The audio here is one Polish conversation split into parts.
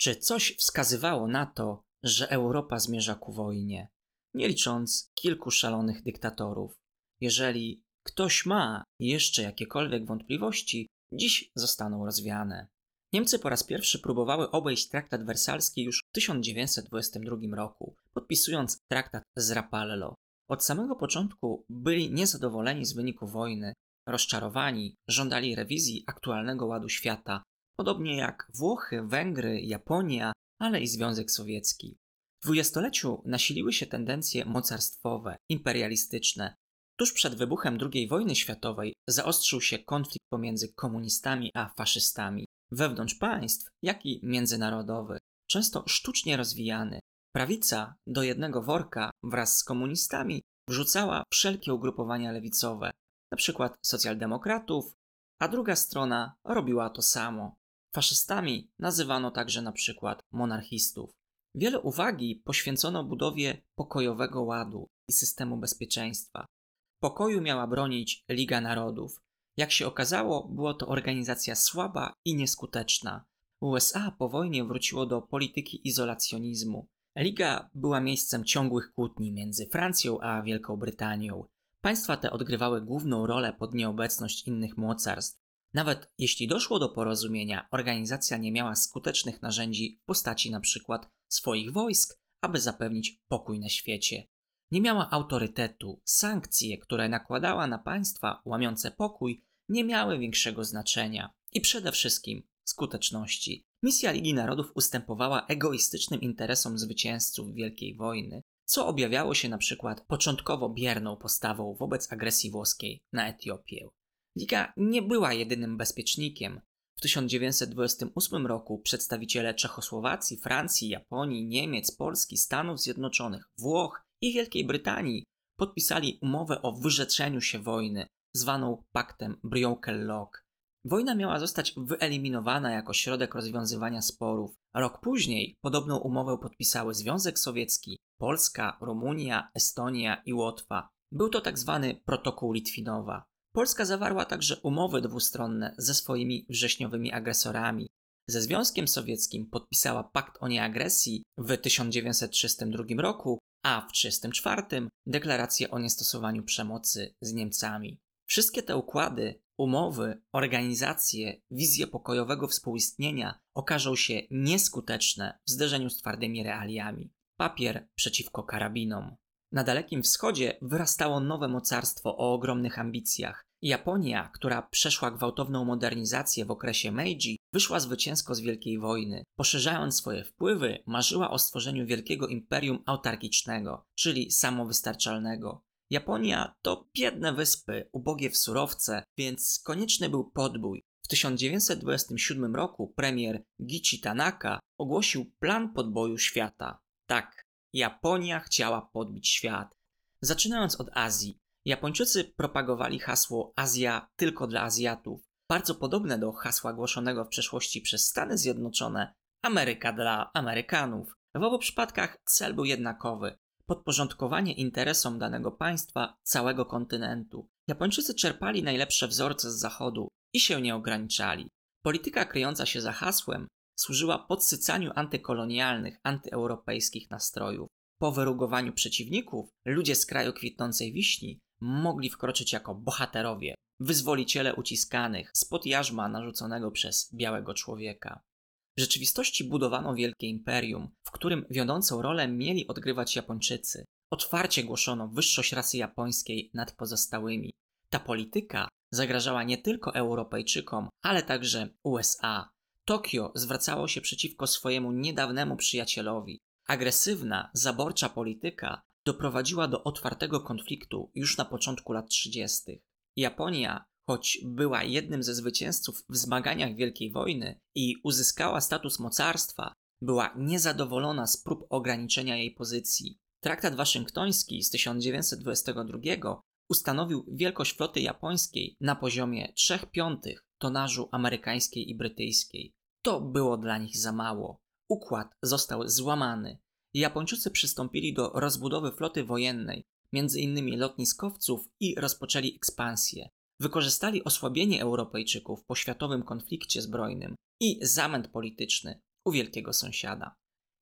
Czy coś wskazywało na to, że Europa zmierza ku wojnie? Nie licząc kilku szalonych dyktatorów. Jeżeli ktoś ma jeszcze jakiekolwiek wątpliwości, dziś zostaną rozwiane. Niemcy po raz pierwszy próbowały obejść traktat wersalski już w 1922 roku, podpisując traktat z Rapallo. Od samego początku byli niezadowoleni z wyniku wojny, rozczarowani, żądali rewizji aktualnego ładu świata, podobnie jak Włochy, Węgry, Japonia, ale i Związek Sowiecki. W dwudziestoleciu nasiliły się tendencje mocarstwowe, imperialistyczne. Tuż przed wybuchem II wojny światowej zaostrzył się konflikt pomiędzy komunistami a faszystami, wewnątrz państw, jak i międzynarodowy, często sztucznie rozwijany. Prawica do jednego worka wraz z komunistami wrzucała wszelkie ugrupowania lewicowe, np. socjaldemokratów, a druga strona robiła to samo. Faszystami nazywano także na przykład monarchistów. Wiele uwagi poświęcono budowie pokojowego ładu i systemu bezpieczeństwa. Pokoju miała bronić Liga Narodów. Jak się okazało, była to organizacja słaba i nieskuteczna. USA po wojnie wróciło do polityki izolacjonizmu. Liga była miejscem ciągłych kłótni między Francją a Wielką Brytanią. Państwa te odgrywały główną rolę pod nieobecność innych mocarstw. Nawet jeśli doszło do porozumienia, organizacja nie miała skutecznych narzędzi w postaci np. swoich wojsk, aby zapewnić pokój na świecie. Nie miała autorytetu, sankcje, które nakładała na państwa łamiące pokój, nie miały większego znaczenia i przede wszystkim skuteczności. Misja Ligi Narodów ustępowała egoistycznym interesom zwycięzców Wielkiej Wojny, co objawiało się na przykład początkowo bierną postawą wobec agresji włoskiej na Etiopię. Liga nie była jedynym bezpiecznikiem. W 1928 roku przedstawiciele Czechosłowacji, Francji, Japonii, Niemiec, Polski, Stanów Zjednoczonych, Włoch i Wielkiej Brytanii podpisali umowę o wyrzeczeniu się wojny, zwaną paktem Briokel-Lok. Wojna miała zostać wyeliminowana jako środek rozwiązywania sporów. Rok później podobną umowę podpisały Związek Sowiecki, Polska, Rumunia, Estonia i Łotwa. Był to tzw. Tak protokół Litwinowa. Polska zawarła także umowy dwustronne ze swoimi wrześniowymi agresorami. Ze Związkiem Sowieckim podpisała pakt o nieagresji w 1932 roku, a w 1934 deklarację o niestosowaniu przemocy z Niemcami. Wszystkie te układy, umowy, organizacje, wizje pokojowego współistnienia okażą się nieskuteczne w zderzeniu z twardymi realiami. Papier przeciwko karabinom. Na Dalekim Wschodzie wyrastało nowe mocarstwo o ogromnych ambicjach. Japonia, która przeszła gwałtowną modernizację w okresie Meiji, wyszła zwycięsko z Wielkiej Wojny. Poszerzając swoje wpływy, marzyła o stworzeniu wielkiego imperium autarkicznego, czyli samowystarczalnego. Japonia to biedne wyspy, ubogie w surowce, więc konieczny był podbój. W 1927 roku premier Gichi Tanaka ogłosił plan podboju świata. Tak, Japonia chciała podbić świat. Zaczynając od Azji, Japończycy propagowali hasło Azja tylko dla Azjatów, bardzo podobne do hasła głoszonego w przeszłości przez Stany Zjednoczone Ameryka dla Amerykanów. W obu przypadkach cel był jednakowy podporządkowanie interesom danego państwa całego kontynentu. Japończycy czerpali najlepsze wzorce z Zachodu i się nie ograniczali. Polityka kryjąca się za hasłem służyła podsycaniu antykolonialnych, antyeuropejskich nastrojów. Po wyrugowaniu przeciwników, ludzie z kraju kwitnącej wiśni mogli wkroczyć jako bohaterowie, wyzwoliciele uciskanych spod jarzma narzuconego przez białego człowieka. W rzeczywistości budowano wielkie imperium, w którym wiodącą rolę mieli odgrywać Japończycy. Otwarcie głoszono wyższość rasy japońskiej nad pozostałymi. Ta polityka zagrażała nie tylko Europejczykom, ale także USA. Tokio zwracało się przeciwko swojemu niedawnemu przyjacielowi. Agresywna, zaborcza polityka doprowadziła do otwartego konfliktu już na początku lat 30. Japonia choć była jednym ze zwycięzców w zmaganiach Wielkiej Wojny i uzyskała status mocarstwa, była niezadowolona z prób ograniczenia jej pozycji. Traktat waszyngtoński z 1922 ustanowił wielkość floty japońskiej na poziomie 3 piątych tonażu amerykańskiej i brytyjskiej. To było dla nich za mało. Układ został złamany. Japończycy przystąpili do rozbudowy floty wojennej, między innymi lotniskowców i rozpoczęli ekspansję. Wykorzystali osłabienie Europejczyków po światowym konflikcie zbrojnym i zamęt polityczny. u wielkiego sąsiada.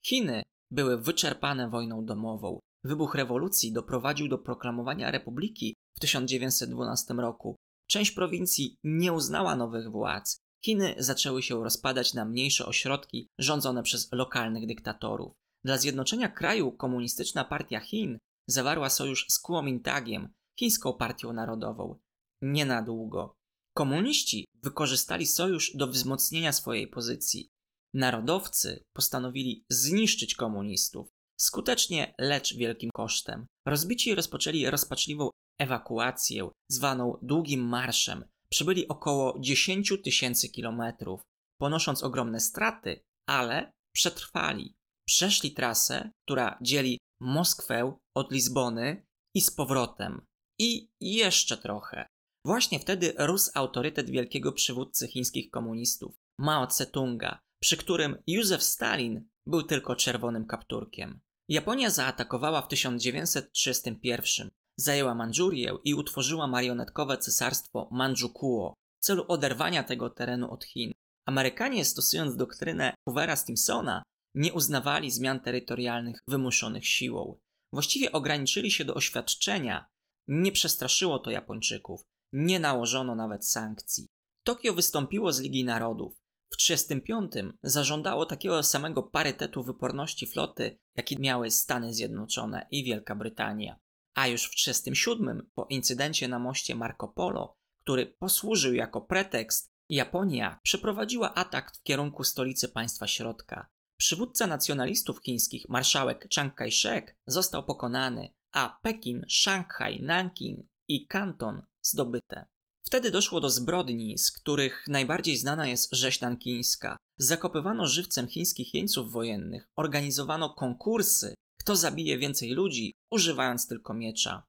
Chiny były wyczerpane wojną domową. Wybuch rewolucji doprowadził do proklamowania republiki w 1912 roku. Część prowincji nie uznała nowych władz. Chiny zaczęły się rozpadać na mniejsze ośrodki rządzone przez lokalnych dyktatorów. Dla zjednoczenia kraju komunistyczna partia Chin zawarła sojusz z Kuomintagiem, chińską partią narodową. Nie na długo. Komuniści wykorzystali sojusz do wzmocnienia swojej pozycji. Narodowcy postanowili zniszczyć komunistów. Skutecznie, lecz wielkim kosztem. Rozbici rozpoczęli rozpaczliwą ewakuację, zwaną Długim Marszem. Przybyli około 10 tysięcy kilometrów, ponosząc ogromne straty, ale przetrwali. Przeszli trasę, która dzieli Moskwę od Lizbony i z powrotem. I jeszcze trochę. Właśnie wtedy rósł autorytet wielkiego przywódcy chińskich komunistów, Mao Tse-tunga, przy którym Józef Stalin był tylko czerwonym kapturkiem. Japonia zaatakowała w 1931, zajęła Mandżurię i utworzyła marionetkowe cesarstwo Mandżukuo w celu oderwania tego terenu od Chin. Amerykanie, stosując doktrynę Hoovera Stimsona, nie uznawali zmian terytorialnych wymuszonych siłą. Właściwie ograniczyli się do oświadczenia. Nie przestraszyło to Japończyków, nie nałożono nawet sankcji. Tokio wystąpiło z Ligi Narodów. W 1935 zażądało takiego samego parytetu wyporności floty, jaki miały Stany Zjednoczone i Wielka Brytania. A już w 1937, po incydencie na moście Marco Polo, który posłużył jako pretekst, Japonia przeprowadziła atak w kierunku stolicy państwa środka. Przywódca nacjonalistów chińskich, marszałek Chiang Kai-shek, został pokonany, a Pekin, Szanghaj, Nanking i Kanton zdobyte. Wtedy doszło do zbrodni, z których najbardziej znana jest rzeź nankińska. Zakopywano żywcem chińskich jeńców wojennych, organizowano konkursy, kto zabije więcej ludzi, używając tylko miecza.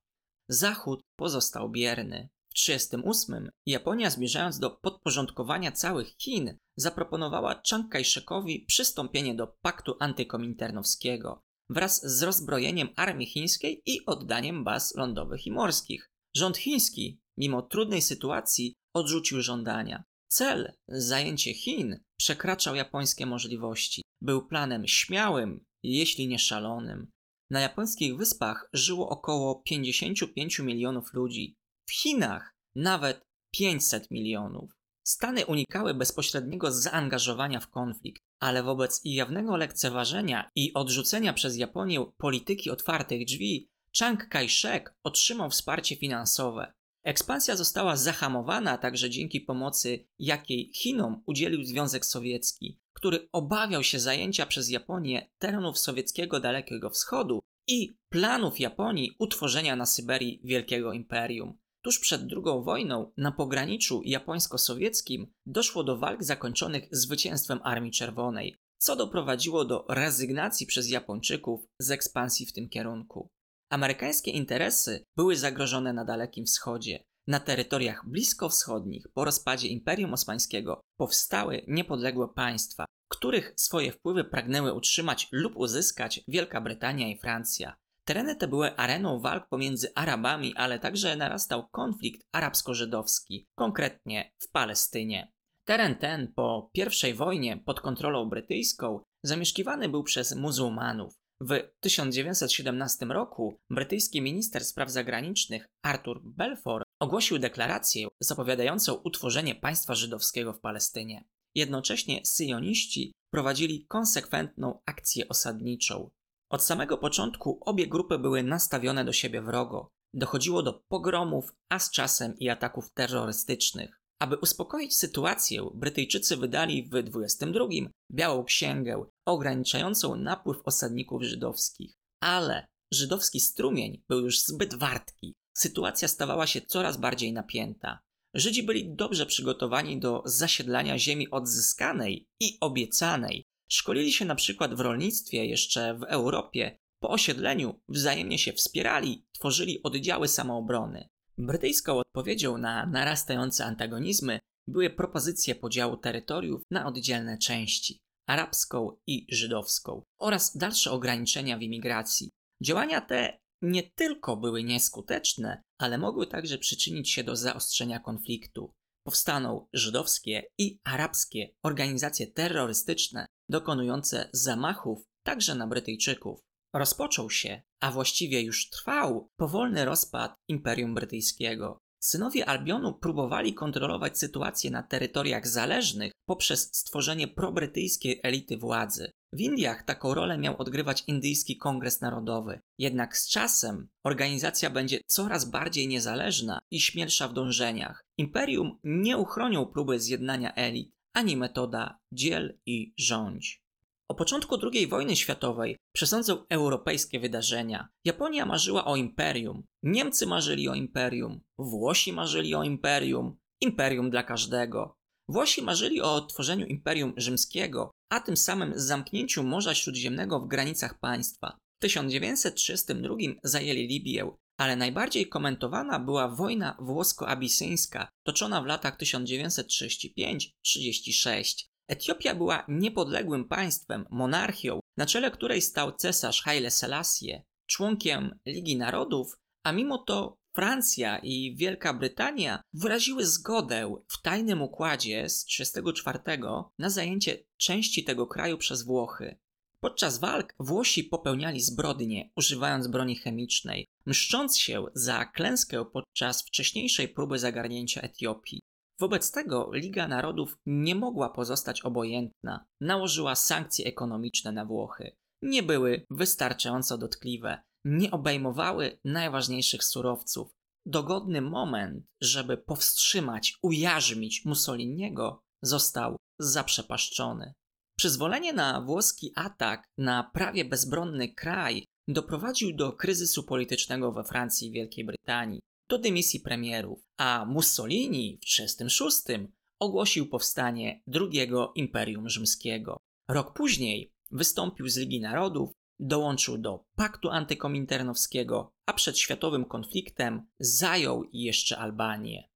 Zachód pozostał bierny. W 1938 Japonia, zmierzając do podporządkowania całych Chin, zaproponowała Chiang Kai-shekowi przystąpienie do paktu antykominternowskiego wraz z rozbrojeniem armii chińskiej i oddaniem baz lądowych i morskich. Rząd chiński mimo trudnej sytuacji, odrzucił żądania. Cel, zajęcie Chin, przekraczał japońskie możliwości. Był planem śmiałym, jeśli nie szalonym. Na japońskich wyspach żyło około 55 milionów ludzi. W Chinach nawet 500 milionów. Stany unikały bezpośredniego zaangażowania w konflikt, ale wobec jawnego lekceważenia i odrzucenia przez Japonię polityki otwartych drzwi, Chiang Kai-shek otrzymał wsparcie finansowe. Ekspansja została zahamowana także dzięki pomocy, jakiej Chinom udzielił Związek Sowiecki, który obawiał się zajęcia przez Japonię terenów sowieckiego Dalekiego Wschodu i planów Japonii utworzenia na Syberii wielkiego imperium. Tuż przed II wojną na pograniczu japońsko-sowieckim doszło do walk zakończonych zwycięstwem Armii Czerwonej, co doprowadziło do rezygnacji przez Japończyków z ekspansji w tym kierunku. Amerykańskie interesy były zagrożone na Dalekim Wschodzie. Na terytoriach bliskowschodnich po rozpadzie Imperium Osmańskiego powstały niepodległe państwa, których swoje wpływy pragnęły utrzymać lub uzyskać Wielka Brytania i Francja. Tereny te były areną walk pomiędzy Arabami, ale także narastał konflikt arabsko-żydowski, konkretnie w Palestynie. Teren ten po I wojnie pod kontrolą brytyjską zamieszkiwany był przez muzułmanów. W 1917 roku brytyjski minister spraw zagranicznych Arthur Balfour ogłosił deklarację zapowiadającą utworzenie państwa żydowskiego w Palestynie. Jednocześnie syjoniści prowadzili konsekwentną akcję osadniczą. Od samego początku obie grupy były nastawione do siebie wrogo. Dochodziło do pogromów, a z czasem i ataków terrorystycznych. Aby uspokoić sytuację, Brytyjczycy wydali w 22 białą księgę ograniczającą napływ osadników żydowskich. Ale żydowski strumień był już zbyt wartki. Sytuacja stawała się coraz bardziej napięta. Żydzi byli dobrze przygotowani do zasiedlania ziemi odzyskanej i obiecanej. Szkolili się na przykład w rolnictwie jeszcze w Europie. Po osiedleniu wzajemnie się wspierali, tworzyli oddziały samoobrony. Brytyjską odpowiedzią na narastające antagonizmy były propozycje podziału terytoriów na oddzielne części arabską i żydowską oraz dalsze ograniczenia w imigracji. Działania te nie tylko były nieskuteczne, ale mogły także przyczynić się do zaostrzenia konfliktu. powstaną żydowskie i arabskie organizacje terrorystyczne dokonujące zamachów także na Brytyjczyków. Rozpoczął się, a właściwie już trwał, powolny rozpad Imperium Brytyjskiego. Synowie Albionu próbowali kontrolować sytuację na terytoriach zależnych poprzez stworzenie probrytyjskiej elity władzy. W Indiach taką rolę miał odgrywać Indyjski Kongres Narodowy. Jednak z czasem organizacja będzie coraz bardziej niezależna i śmielsza w dążeniach. Imperium nie uchronią próby zjednania elit, ani metoda dziel i rządź. O początku II wojny światowej przesądzą europejskie wydarzenia. Japonia marzyła o imperium, Niemcy marzyli o imperium, Włosi marzyli o imperium, imperium dla każdego. Włosi marzyli o tworzeniu imperium rzymskiego, a tym samym zamknięciu Morza Śródziemnego w granicach państwa. W 1932 zajęli Libię, ale najbardziej komentowana była wojna włosko-abisyńska, toczona w latach 1935-36. Etiopia była niepodległym państwem, monarchią, na czele której stał cesarz Haile Selassie, członkiem Ligi Narodów, a mimo to Francja i Wielka Brytania wyraziły zgodę w tajnym układzie z 1934 na zajęcie części tego kraju przez Włochy. Podczas walk Włosi popełniali zbrodnie, używając broni chemicznej, mszcząc się za klęskę podczas wcześniejszej próby zagarnięcia Etiopii. Wobec tego Liga Narodów nie mogła pozostać obojętna. Nałożyła sankcje ekonomiczne na Włochy. Nie były wystarczająco dotkliwe, nie obejmowały najważniejszych surowców. Dogodny moment, żeby powstrzymać, ujarzmić Mussoliniego, został zaprzepaszczony. Przyzwolenie na włoski atak na prawie bezbronny kraj doprowadził do kryzysu politycznego we Francji i Wielkiej Brytanii do dymisji premierów, a Mussolini w 1936 ogłosił powstanie drugiego Imperium Rzymskiego. Rok później wystąpił z Ligi Narodów, dołączył do paktu antykominternowskiego, a przed światowym konfliktem zajął jeszcze Albanię.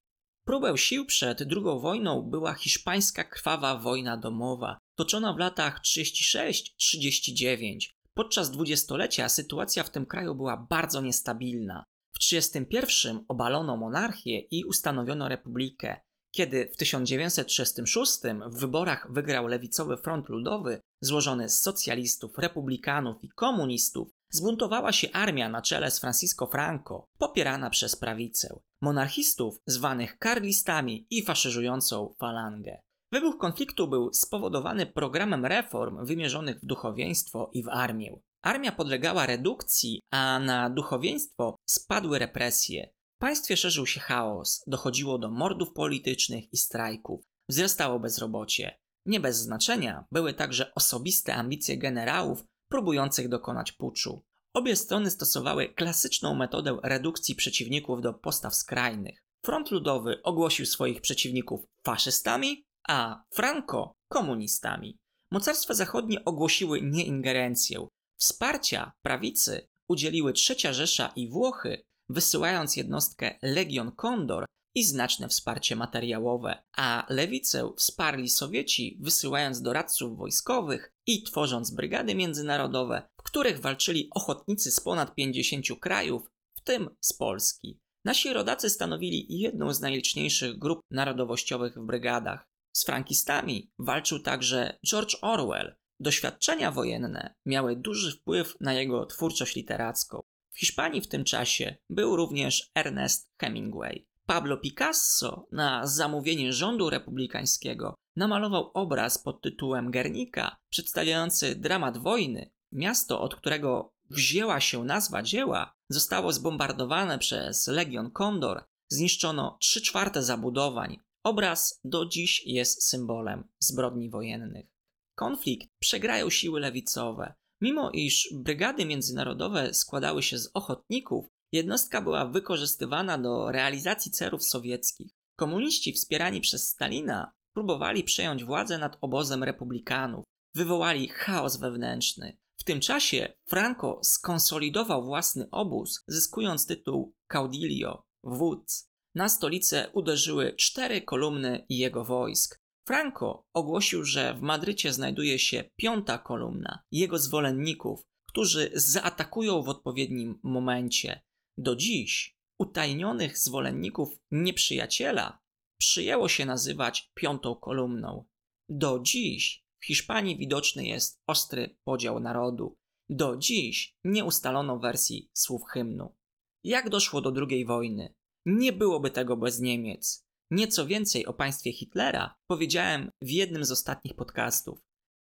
Próbę sił przed II wojną była hiszpańska krwawa wojna domowa, toczona w latach 36-39. Podczas dwudziestolecia sytuacja w tym kraju była bardzo niestabilna. W 1931 obalono monarchię i ustanowiono republikę. Kiedy w 1936 w wyborach wygrał lewicowy front ludowy, złożony z socjalistów, republikanów i komunistów, zbuntowała się armia na czele z Francisco Franco, popierana przez prawicę, monarchistów zwanych karlistami i faszyzującą falangę. Wybuch konfliktu był spowodowany programem reform wymierzonych w duchowieństwo i w armię. Armia podlegała redukcji, a na duchowieństwo spadły represje. W państwie szerzył się chaos, dochodziło do mordów politycznych i strajków, wzrastało bezrobocie. Nie bez znaczenia były także osobiste ambicje generałów próbujących dokonać puczu. Obie strony stosowały klasyczną metodę redukcji przeciwników do postaw skrajnych. Front Ludowy ogłosił swoich przeciwników faszystami, a Franco komunistami. Mocarstwa zachodnie ogłosiły nieingerencję, Wsparcia prawicy udzieliły Trzecia Rzesza i Włochy, wysyłając jednostkę Legion Condor i znaczne wsparcie materiałowe, a lewicę wsparli Sowieci, wysyłając doradców wojskowych i tworząc brygady międzynarodowe, w których walczyli ochotnicy z ponad 50 krajów, w tym z Polski. Nasi rodacy stanowili jedną z najliczniejszych grup narodowościowych w brygadach. Z frankistami walczył także George Orwell, Doświadczenia wojenne miały duży wpływ na jego twórczość literacką. W Hiszpanii w tym czasie był również Ernest Hemingway. Pablo Picasso na zamówienie rządu republikańskiego namalował obraz pod tytułem Guernica, przedstawiający dramat wojny. Miasto, od którego wzięła się nazwa dzieła, zostało zbombardowane przez Legion Condor, zniszczono 3 czwarte zabudowań. Obraz do dziś jest symbolem zbrodni wojennych. Konflikt przegrają siły lewicowe. Mimo iż brygady międzynarodowe składały się z ochotników, jednostka była wykorzystywana do realizacji celów sowieckich. Komuniści wspierani przez Stalina próbowali przejąć władzę nad obozem republikanów, wywołali chaos wewnętrzny. W tym czasie Franco skonsolidował własny obóz, zyskując tytuł Caudillo, wódz. Na stolicę uderzyły cztery kolumny jego wojsk. Franco ogłosił, że w Madrycie znajduje się piąta kolumna jego zwolenników, którzy zaatakują w odpowiednim momencie. Do dziś utajnionych zwolenników nieprzyjaciela przyjęło się nazywać piątą kolumną. Do dziś w Hiszpanii widoczny jest ostry podział narodu. Do dziś nie ustalono wersji słów hymnu. Jak doszło do II wojny? Nie byłoby tego bez Niemiec. Nieco więcej o państwie Hitlera powiedziałem w jednym z ostatnich podcastów.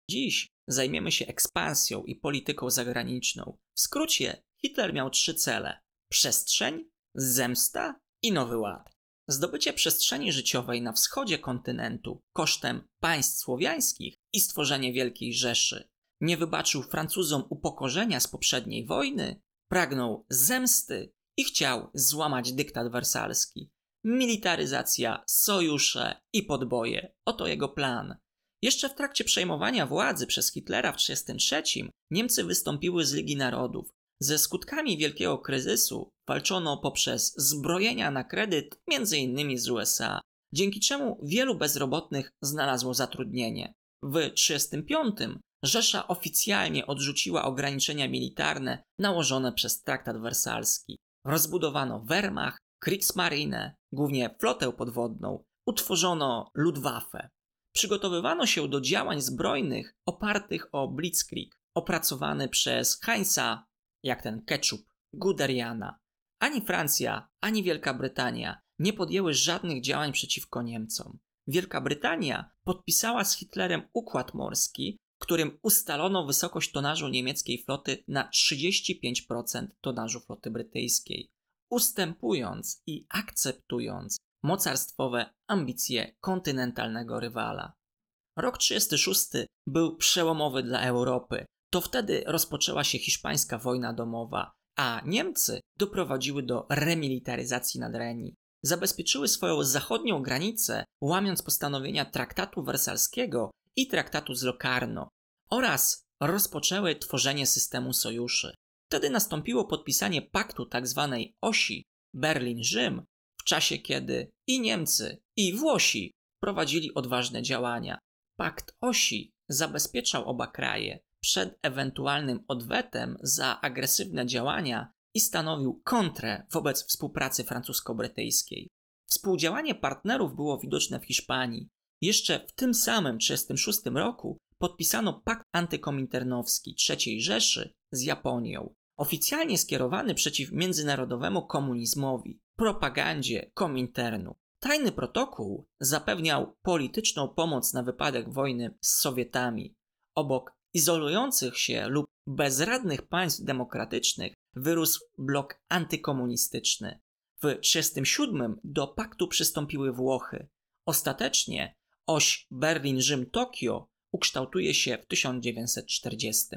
Dziś zajmiemy się ekspansją i polityką zagraniczną. W skrócie, Hitler miał trzy cele: przestrzeń, zemsta i nowy ład. Zdobycie przestrzeni życiowej na wschodzie kontynentu kosztem państw słowiańskich i stworzenie Wielkiej Rzeszy. Nie wybaczył Francuzom upokorzenia z poprzedniej wojny, pragnął zemsty i chciał złamać dyktat wersalski. Militaryzacja, sojusze i podboje oto jego plan. Jeszcze w trakcie przejmowania władzy przez Hitlera w 1933 Niemcy wystąpiły z Ligi Narodów. Ze skutkami wielkiego kryzysu walczono poprzez zbrojenia na kredyt m.in. z USA, dzięki czemu wielu bezrobotnych znalazło zatrudnienie. W 1935 Rzesza oficjalnie odrzuciła ograniczenia militarne nałożone przez traktat wersalski. Rozbudowano Wehrmacht, Kriegsmarine, głównie flotę podwodną, utworzono Luftwaffe. Przygotowywano się do działań zbrojnych opartych o Blitzkrieg, opracowany przez Heinza, jak ten ketchup, Guderiana. Ani Francja, ani Wielka Brytania nie podjęły żadnych działań przeciwko Niemcom. Wielka Brytania podpisała z Hitlerem układ morski, którym ustalono wysokość tonażu niemieckiej floty na 35% tonażu floty brytyjskiej, ustępując i akceptując mocarstwowe ambicje kontynentalnego rywala. Rok 36 był przełomowy dla Europy. To wtedy rozpoczęła się hiszpańska wojna domowa, a Niemcy doprowadziły do remilitaryzacji Nadrenii. Zabezpieczyły swoją zachodnią granicę, łamiąc postanowienia traktatu wersalskiego i traktatu z Locarno oraz rozpoczęły tworzenie systemu sojuszy. Wtedy nastąpiło podpisanie paktu tzw. Tak osi Berlin-Rzym, w czasie kiedy i Niemcy, i Włosi prowadzili odważne działania. Pakt osi zabezpieczał oba kraje przed ewentualnym odwetem za agresywne działania i stanowił kontrę wobec współpracy francusko-brytyjskiej. Współdziałanie partnerów było widoczne w Hiszpanii. Jeszcze w tym samym 1936 roku podpisano pakt antykominternowski III Rzeszy z Japonią, oficjalnie skierowany przeciw międzynarodowemu komunizmowi, propagandzie Kominternu. Tajny protokół zapewniał polityczną pomoc na wypadek wojny z Sowietami. Obok izolujących się lub bezradnych państw demokratycznych wyrósł blok antykomunistyczny. W 1937 do paktu przystąpiły Włochy. Ostatecznie oś Berlin-Rzym-Tokio ukształtuje się w 1940.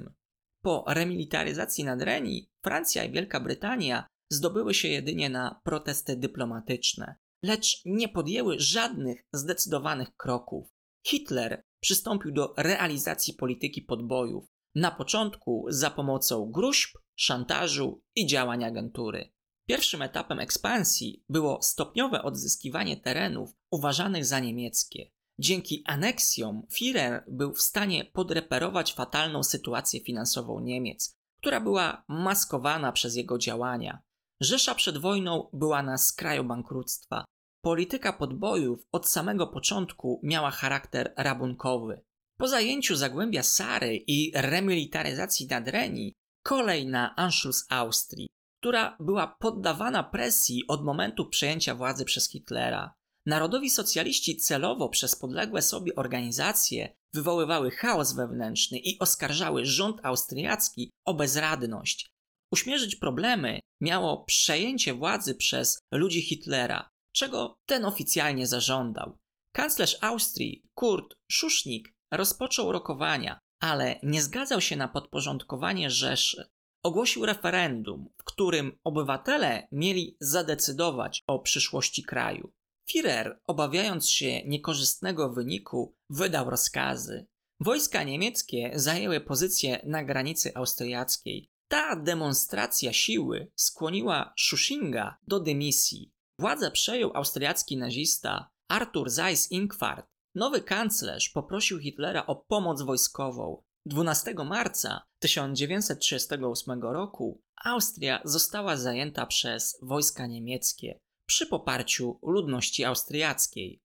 Po remilitaryzacji Nadrenii Francja i Wielka Brytania zdobyły się jedynie na protesty dyplomatyczne, lecz nie podjęły żadnych zdecydowanych kroków. Hitler przystąpił do realizacji polityki podbojów, na początku za pomocą gruźb, szantażu i działań agentury. Pierwszym etapem ekspansji było stopniowe odzyskiwanie terenów uważanych za niemieckie. Dzięki aneksjom Führer był w stanie podreperować fatalną sytuację finansową Niemiec, która była maskowana przez jego działania. Rzesza przed wojną była na skraju bankructwa. Polityka podbojów od samego początku miała charakter rabunkowy. Po zajęciu Zagłębia Sary i remilitaryzacji Nadrenii, kolej na Anschluss Austrii, która była poddawana presji od momentu przejęcia władzy przez Hitlera. Narodowi socjaliści celowo przez podległe sobie organizacje wywoływały chaos wewnętrzny i oskarżały rząd austriacki o bezradność. Uśmierzyć problemy miało przejęcie władzy przez ludzi Hitlera, czego ten oficjalnie zażądał. Kanclerz Austrii Kurt Szusznik rozpoczął rokowania, ale nie zgadzał się na podporządkowanie Rzeszy. Ogłosił referendum, w którym obywatele mieli zadecydować o przyszłości kraju. Führer, obawiając się niekorzystnego wyniku, wydał rozkazy. Wojska niemieckie zajęły pozycję na granicy austriackiej. Ta demonstracja siły skłoniła Schussinga do dymisji. Władzę przejął austriacki nazista Arthur Seyss-Inquart. Nowy kanclerz poprosił Hitlera o pomoc wojskową. 12 marca 1938 roku Austria została zajęta przez wojska niemieckie przy poparciu ludności austriackiej.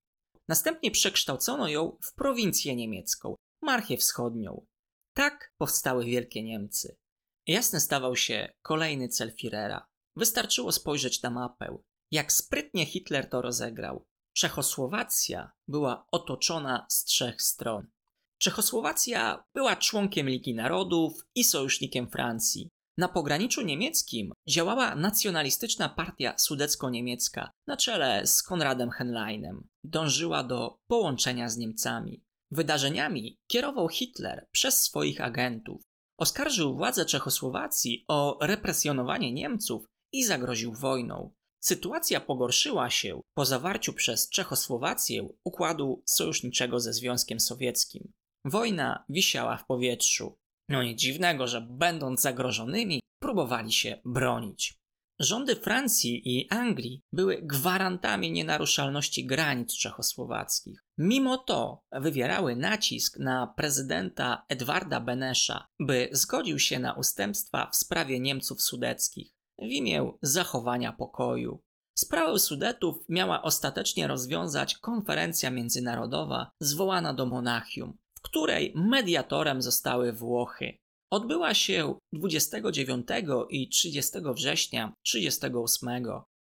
Następnie przekształcono ją w prowincję niemiecką, Marchię Wschodnią. Tak powstały Wielkie Niemcy. Jasny stawał się kolejny cel Führera. Wystarczyło spojrzeć na mapę. Jak sprytnie Hitler to rozegrał. Czechosłowacja była otoczona z trzech stron. Czechosłowacja była członkiem Ligi Narodów i sojusznikiem Francji. Na pograniczu niemieckim działała nacjonalistyczna partia sudecko-niemiecka na czele z Konradem Henleinem. Dążyła do połączenia z Niemcami. Wydarzeniami kierował Hitler przez swoich agentów. Oskarżył władze Czechosłowacji o represjonowanie Niemców i zagroził wojną. Sytuacja pogorszyła się po zawarciu przez Czechosłowację układu sojuszniczego ze Związkiem Sowieckim. Wojna wisiała w powietrzu. No nic dziwnego, że będąc zagrożonymi, próbowali się bronić. Rządy Francji i Anglii były gwarantami nienaruszalności granic czechosłowackich. Mimo to wywierały nacisk na prezydenta Edwarda Benesza, by zgodził się na ustępstwa w sprawie Niemców sudeckich w imię zachowania pokoju. Sprawę Sudetów miała ostatecznie rozwiązać konferencja międzynarodowa zwołana do Monachium, której mediatorem zostały Włochy. Odbyła się 29 i 30 września 1938.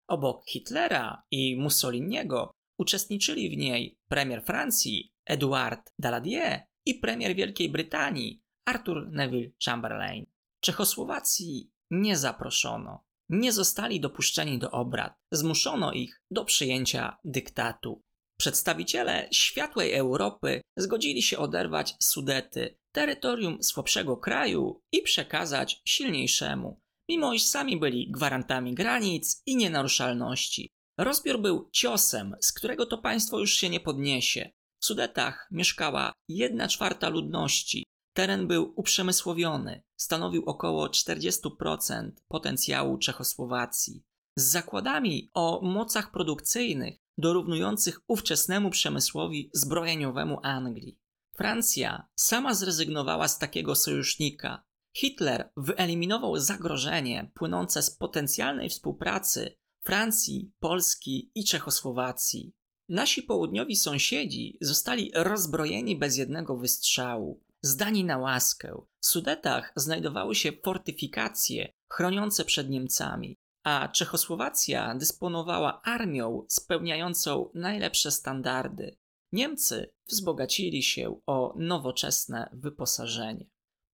Obok Hitlera i Mussoliniego uczestniczyli w niej premier Francji Edouard Daladier i premier Wielkiej Brytanii Arthur Neville Chamberlain. Czechosłowacji nie zaproszono. Nie zostali dopuszczeni do obrad. Zmuszono ich do przyjęcia dyktatu. Przedstawiciele światłej Europy zgodzili się oderwać Sudety, terytorium słabszego kraju i przekazać silniejszemu, mimo iż sami byli gwarantami granic i nienaruszalności. Rozbiór był ciosem, z którego to państwo już się nie podniesie. W Sudetach mieszkała jedna czwarta ludności, Teren był uprzemysłowiony, stanowił około 40% potencjału Czechosłowacji. Z zakładami o mocach produkcyjnych dorównujących ówczesnemu przemysłowi zbrojeniowemu Anglii. Francja sama zrezygnowała z takiego sojusznika. Hitler wyeliminował zagrożenie płynące z potencjalnej współpracy Francji, Polski i Czechosłowacji. Nasi południowi sąsiedzi zostali rozbrojeni bez jednego wystrzału zdani na łaskę. W Sudetach znajdowały się fortyfikacje chroniące przed Niemcami, a Czechosłowacja dysponowała armią spełniającą najlepsze standardy. Niemcy wzbogacili się o nowoczesne wyposażenie.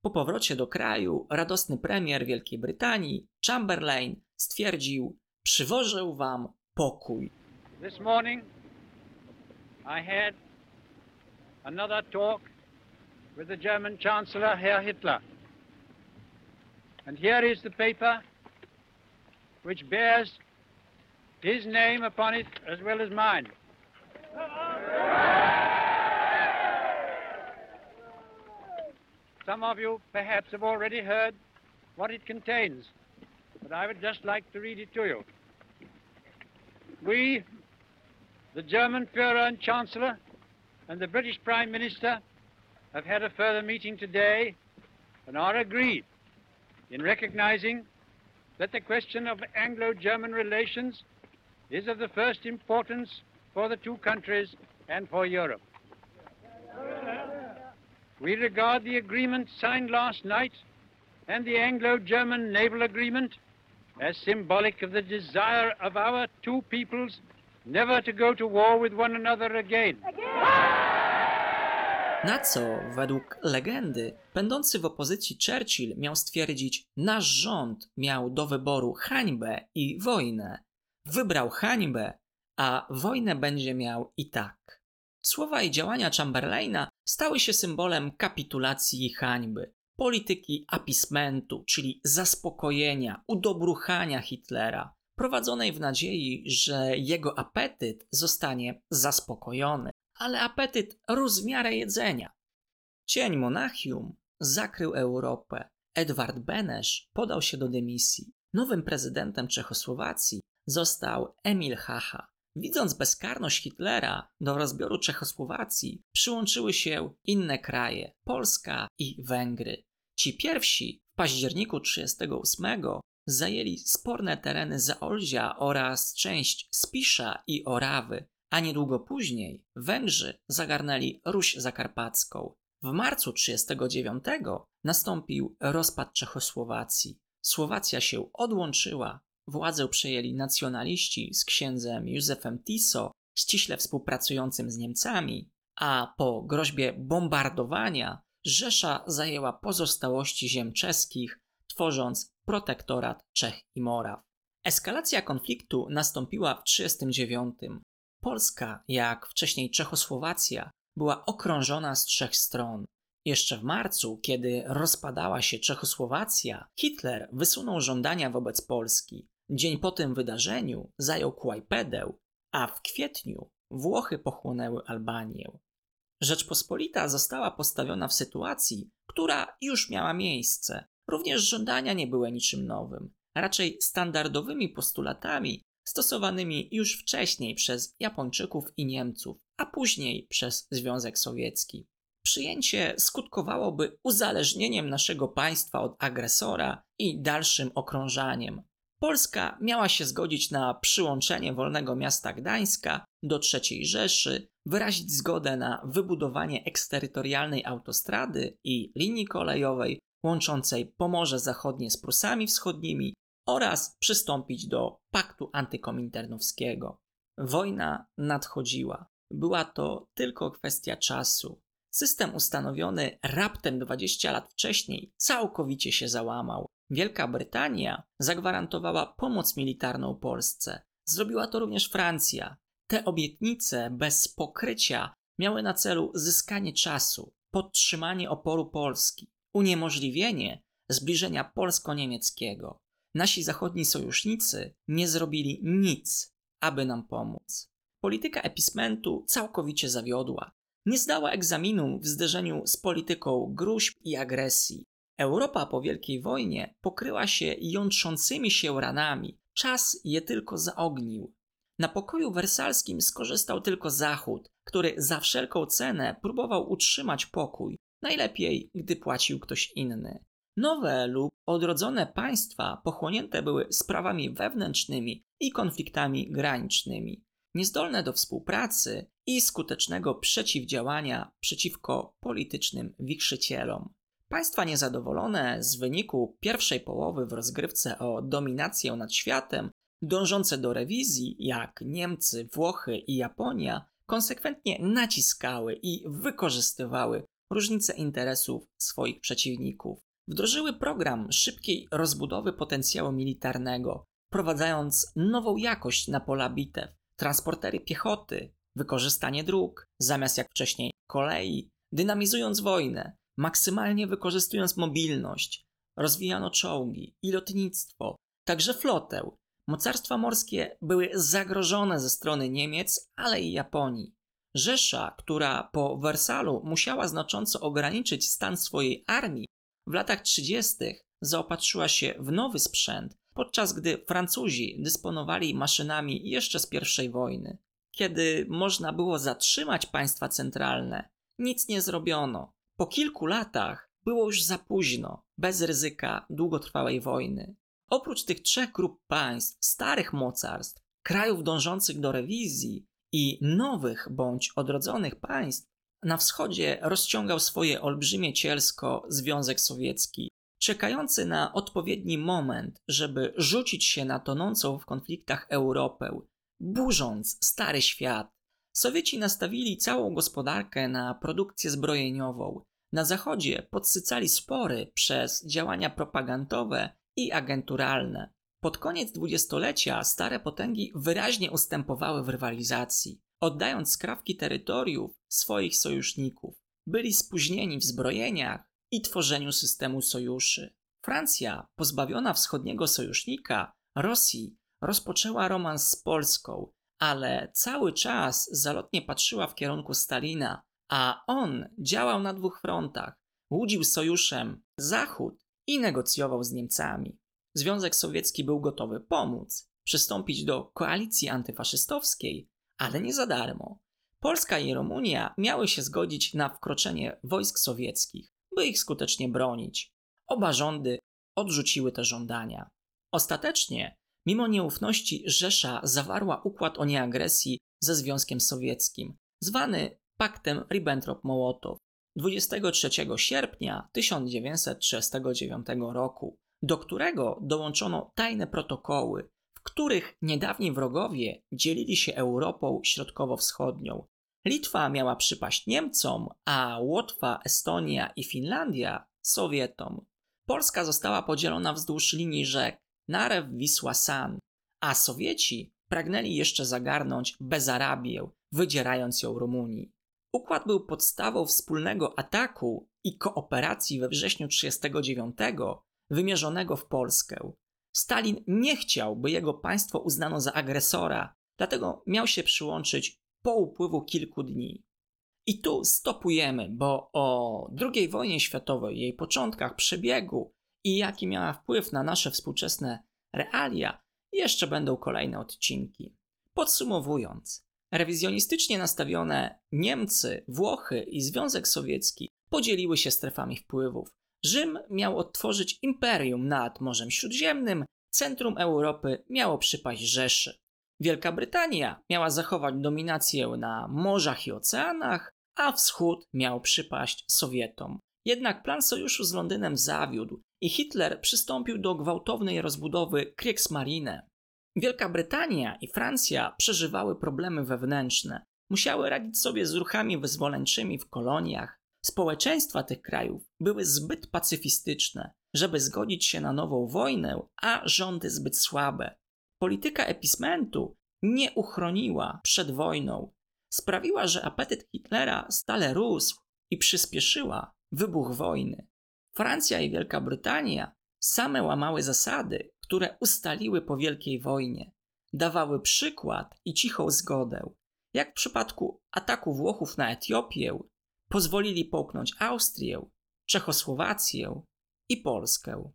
Po powrocie do kraju radosny premier Wielkiej Brytanii, Chamberlain, stwierdził: Przywożę wam pokój. This morning I had another talk with the German Chancellor, Herr Hitler. And here is the paper which bears his name upon it as well as mine. Some of you perhaps have already heard what it contains, but I would just like to read it to you. We, the German Führer and Chancellor, and the British Prime Minister, have had a further meeting today and are agreed in recognizing that the question of Anglo-German relations is of the first importance for the two countries and for Europe. We regard the agreement signed last night and the Anglo-German naval agreement as symbolic of the desire of our two peoples never to go to war with one another again. again. Na co, według legendy, pędący w opozycji Churchill miał stwierdzić: Nasz rząd miał do wyboru hańbę i wojnę. Wybrał hańbę, a wojnę będzie miał i tak. Słowa i działania Chamberlaina stały się symbolem kapitulacji i hańby, polityki apismentu, czyli zaspokojenia, udobruchania Hitlera, prowadzonej w nadziei, że jego apetyt zostanie zaspokojony ale apetyt rósł w miarę jedzenia. Cień Monachium zakrył Europę. Edward Benesz podał się do dymisji. Nowym prezydentem Czechosłowacji został Emil Hacha. Widząc bezkarność Hitlera do rozbioru Czechosłowacji, przyłączyły się inne kraje Polska i Węgry. Ci pierwsi w październiku 1938 zajęli sporne tereny Zaolzia oraz część Spisza i Orawy, a niedługo później Węgrzy zagarnęli Ruś Zakarpacką. W marcu 1939 nastąpił rozpad Czechosłowacji. Słowacja się odłączyła, władzę przejęli nacjonaliści z księdzem Józefem Tiso, ściśle współpracującym z Niemcami, a po groźbie bombardowania Rzesza zajęła pozostałości ziem czeskich, tworząc protektorat Czech i Moraw. Eskalacja konfliktu nastąpiła w 1939. Polska, jak wcześniej Czechosłowacja, była okrążona z trzech stron. Jeszcze w marcu, kiedy rozpadała się Czechosłowacja, Hitler wysunął żądania wobec Polski. Dzień po tym wydarzeniu zajął Kłajpedę, a w kwietniu Włochy pochłonęły Albanię. Rzeczpospolita została postawiona w sytuacji, która już miała miejsce. Również żądania nie były niczym nowym, raczej standardowymi postulatami stosowanymi już wcześniej przez Japończyków i Niemców, a później przez Związek Sowiecki. Przyjęcie skutkowałoby uzależnieniem naszego państwa od agresora i dalszym okrążaniem. Polska miała się zgodzić na przyłączenie wolnego miasta Gdańska do III Rzeszy, wyrazić zgodę na wybudowanie eksterytorialnej autostrady i linii kolejowej łączącej Pomorze Zachodnie z Prusami Wschodnimi oraz przystąpić do paktu antykominternowskiego. Wojna nadchodziła. Była to tylko kwestia czasu. System ustanowiony raptem 20 lat wcześniej całkowicie się załamał. Wielka Brytania zagwarantowała pomoc militarną Polsce. Zrobiła to również Francja. Te obietnice bez pokrycia miały na celu zyskanie czasu, podtrzymanie oporu Polski, uniemożliwienie zbliżenia polsko-niemieckiego. Nasi zachodni sojusznicy nie zrobili nic, aby nam pomóc. Polityka epismentu całkowicie zawiodła. Nie zdała egzaminu w zderzeniu z polityką gruźb i agresji. Europa po Wielkiej Wojnie pokryła się jątrzącymi się ranami. Czas je tylko zaognił. Na pokoju wersalskim skorzystał tylko Zachód, który za wszelką cenę próbował utrzymać pokój, najlepiej gdy płacił ktoś inny. Nowe lub odrodzone państwa pochłonięte były sprawami wewnętrznymi i konfliktami granicznymi, niezdolne do współpracy i skutecznego przeciwdziałania przeciwko politycznym wichrzycielom. Państwa niezadowolone z wyniku pierwszej połowy w rozgrywce o dominację nad światem, dążące do rewizji, jak Niemcy, Włochy i Japonia, konsekwentnie naciskały i wykorzystywały różnice interesów swoich przeciwników wdrożyły program szybkiej rozbudowy potencjału militarnego, wprowadzając nową jakość na pola bitew, transportery piechoty, wykorzystanie dróg, zamiast jak wcześniej kolei, dynamizując wojnę, maksymalnie wykorzystując mobilność, rozwijano czołgi i lotnictwo, także flotę. Mocarstwa morskie były zagrożone ze strony Niemiec, ale i Japonii. Rzesza, która po Wersalu musiała znacząco ograniczyć stan swojej armii, w latach 30. zaopatrzyła się w nowy sprzęt, podczas gdy Francuzi dysponowali maszynami jeszcze z I wojny. Kiedy można było zatrzymać państwa centralne, nic nie zrobiono. Po kilku latach było już za późno, bez ryzyka długotrwałej wojny. Oprócz tych trzech grup państw, starych mocarstw, krajów dążących do rewizji i nowych bądź odrodzonych państw, na wschodzie rozciągał swoje olbrzymie cielsko Związek Sowiecki, czekający na odpowiedni moment, żeby rzucić się na tonącą w konfliktach Europę, burząc stary świat. Sowieci nastawili całą gospodarkę na produkcję zbrojeniową. Na zachodzie podsycali spory przez działania propagandowe i agenturalne. Pod koniec dwudziestolecia stare potęgi wyraźnie ustępowały w rywalizacji oddając skrawki terytoriów swoich sojuszników. Byli spóźnieni w zbrojeniach i tworzeniu systemu sojuszy. Francja, pozbawiona wschodniego sojusznika, Rosji, rozpoczęła romans z Polską, ale cały czas zalotnie patrzyła w kierunku Stalina, a on działał na dwóch frontach. Łudził sojuszem Zachód i negocjował z Niemcami. Związek Sowiecki był gotowy pomóc, przystąpić do koalicji antyfaszystowskiej, ale nie za darmo. Polska i Rumunia miały się zgodzić na wkroczenie wojsk sowieckich, by ich skutecznie bronić. Oba rządy odrzuciły te żądania. Ostatecznie Mimo nieufności Rzesza zawarła układ o nieagresji ze Związkiem Sowieckim, zwany Paktem Ribbentrop-Mołotow 23 sierpnia 1939 roku, do którego dołączono tajne protokoły, w których niedawni wrogowie dzielili się Europą Środkowo-Wschodnią. Litwa miała przypaść Niemcom, a Łotwa, Estonia i Finlandia Sowietom. Polska została podzielona wzdłuż linii rzek Narew, Wisła, San, a Sowieci pragnęli jeszcze zagarnąć Bezarabię, wydzierając ją Rumunii. Układ był podstawą wspólnego ataku i kooperacji we wrześniu 1939 wymierzonego w Polskę. Stalin nie chciał, by jego państwo uznano za agresora, dlatego miał się przyłączyć po upływu kilku dni. I tu stopujemy, bo o II wojnie światowej, jej początkach, przebiegu i jaki miała wpływ na nasze współczesne realia, jeszcze będą kolejne odcinki. Podsumowując, rewizjonistycznie nastawione Niemcy, Włochy i Związek Sowiecki podzieliły się strefami wpływów. Rzym miał odtworzyć imperium nad Morzem Śródziemnym, centrum Europy miało przypaść Rzeszy. Wielka Brytania miała zachować dominację na morzach i oceanach, a wschód miał przypaść Sowietom. Jednak plan sojuszu z Londynem zawiódł i Hitler przystąpił do gwałtownej rozbudowy Kriegsmarine. Wielka Brytania i Francja przeżywały problemy wewnętrzne, musiały radzić sobie z ruchami wyzwoleńczymi w koloniach. Społeczeństwa tych krajów były zbyt pacyfistyczne, żeby zgodzić się na nową wojnę, a rządy zbyt słabe. Polityka epismentu nie uchroniła przed wojną, sprawiła, że apetyt Hitlera stale rósł i przyspieszyła wybuch wojny. Francja i Wielka Brytania same łamały zasady, które ustaliły po Wielkiej Wojnie, dawały przykład i cichą zgodę. Jak w przypadku ataku Włochów na Etiopię, pozwolili połknąć Austrię, Czechosłowację i Polskę.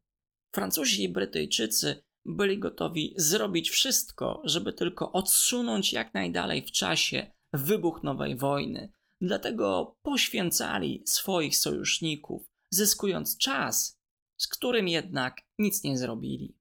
Francuzi i Brytyjczycy byli gotowi zrobić wszystko, żeby tylko odsunąć jak najdalej w czasie wybuch nowej wojny. Dlatego poświęcali swoich sojuszników, zyskując czas, z którym jednak nic nie zrobili.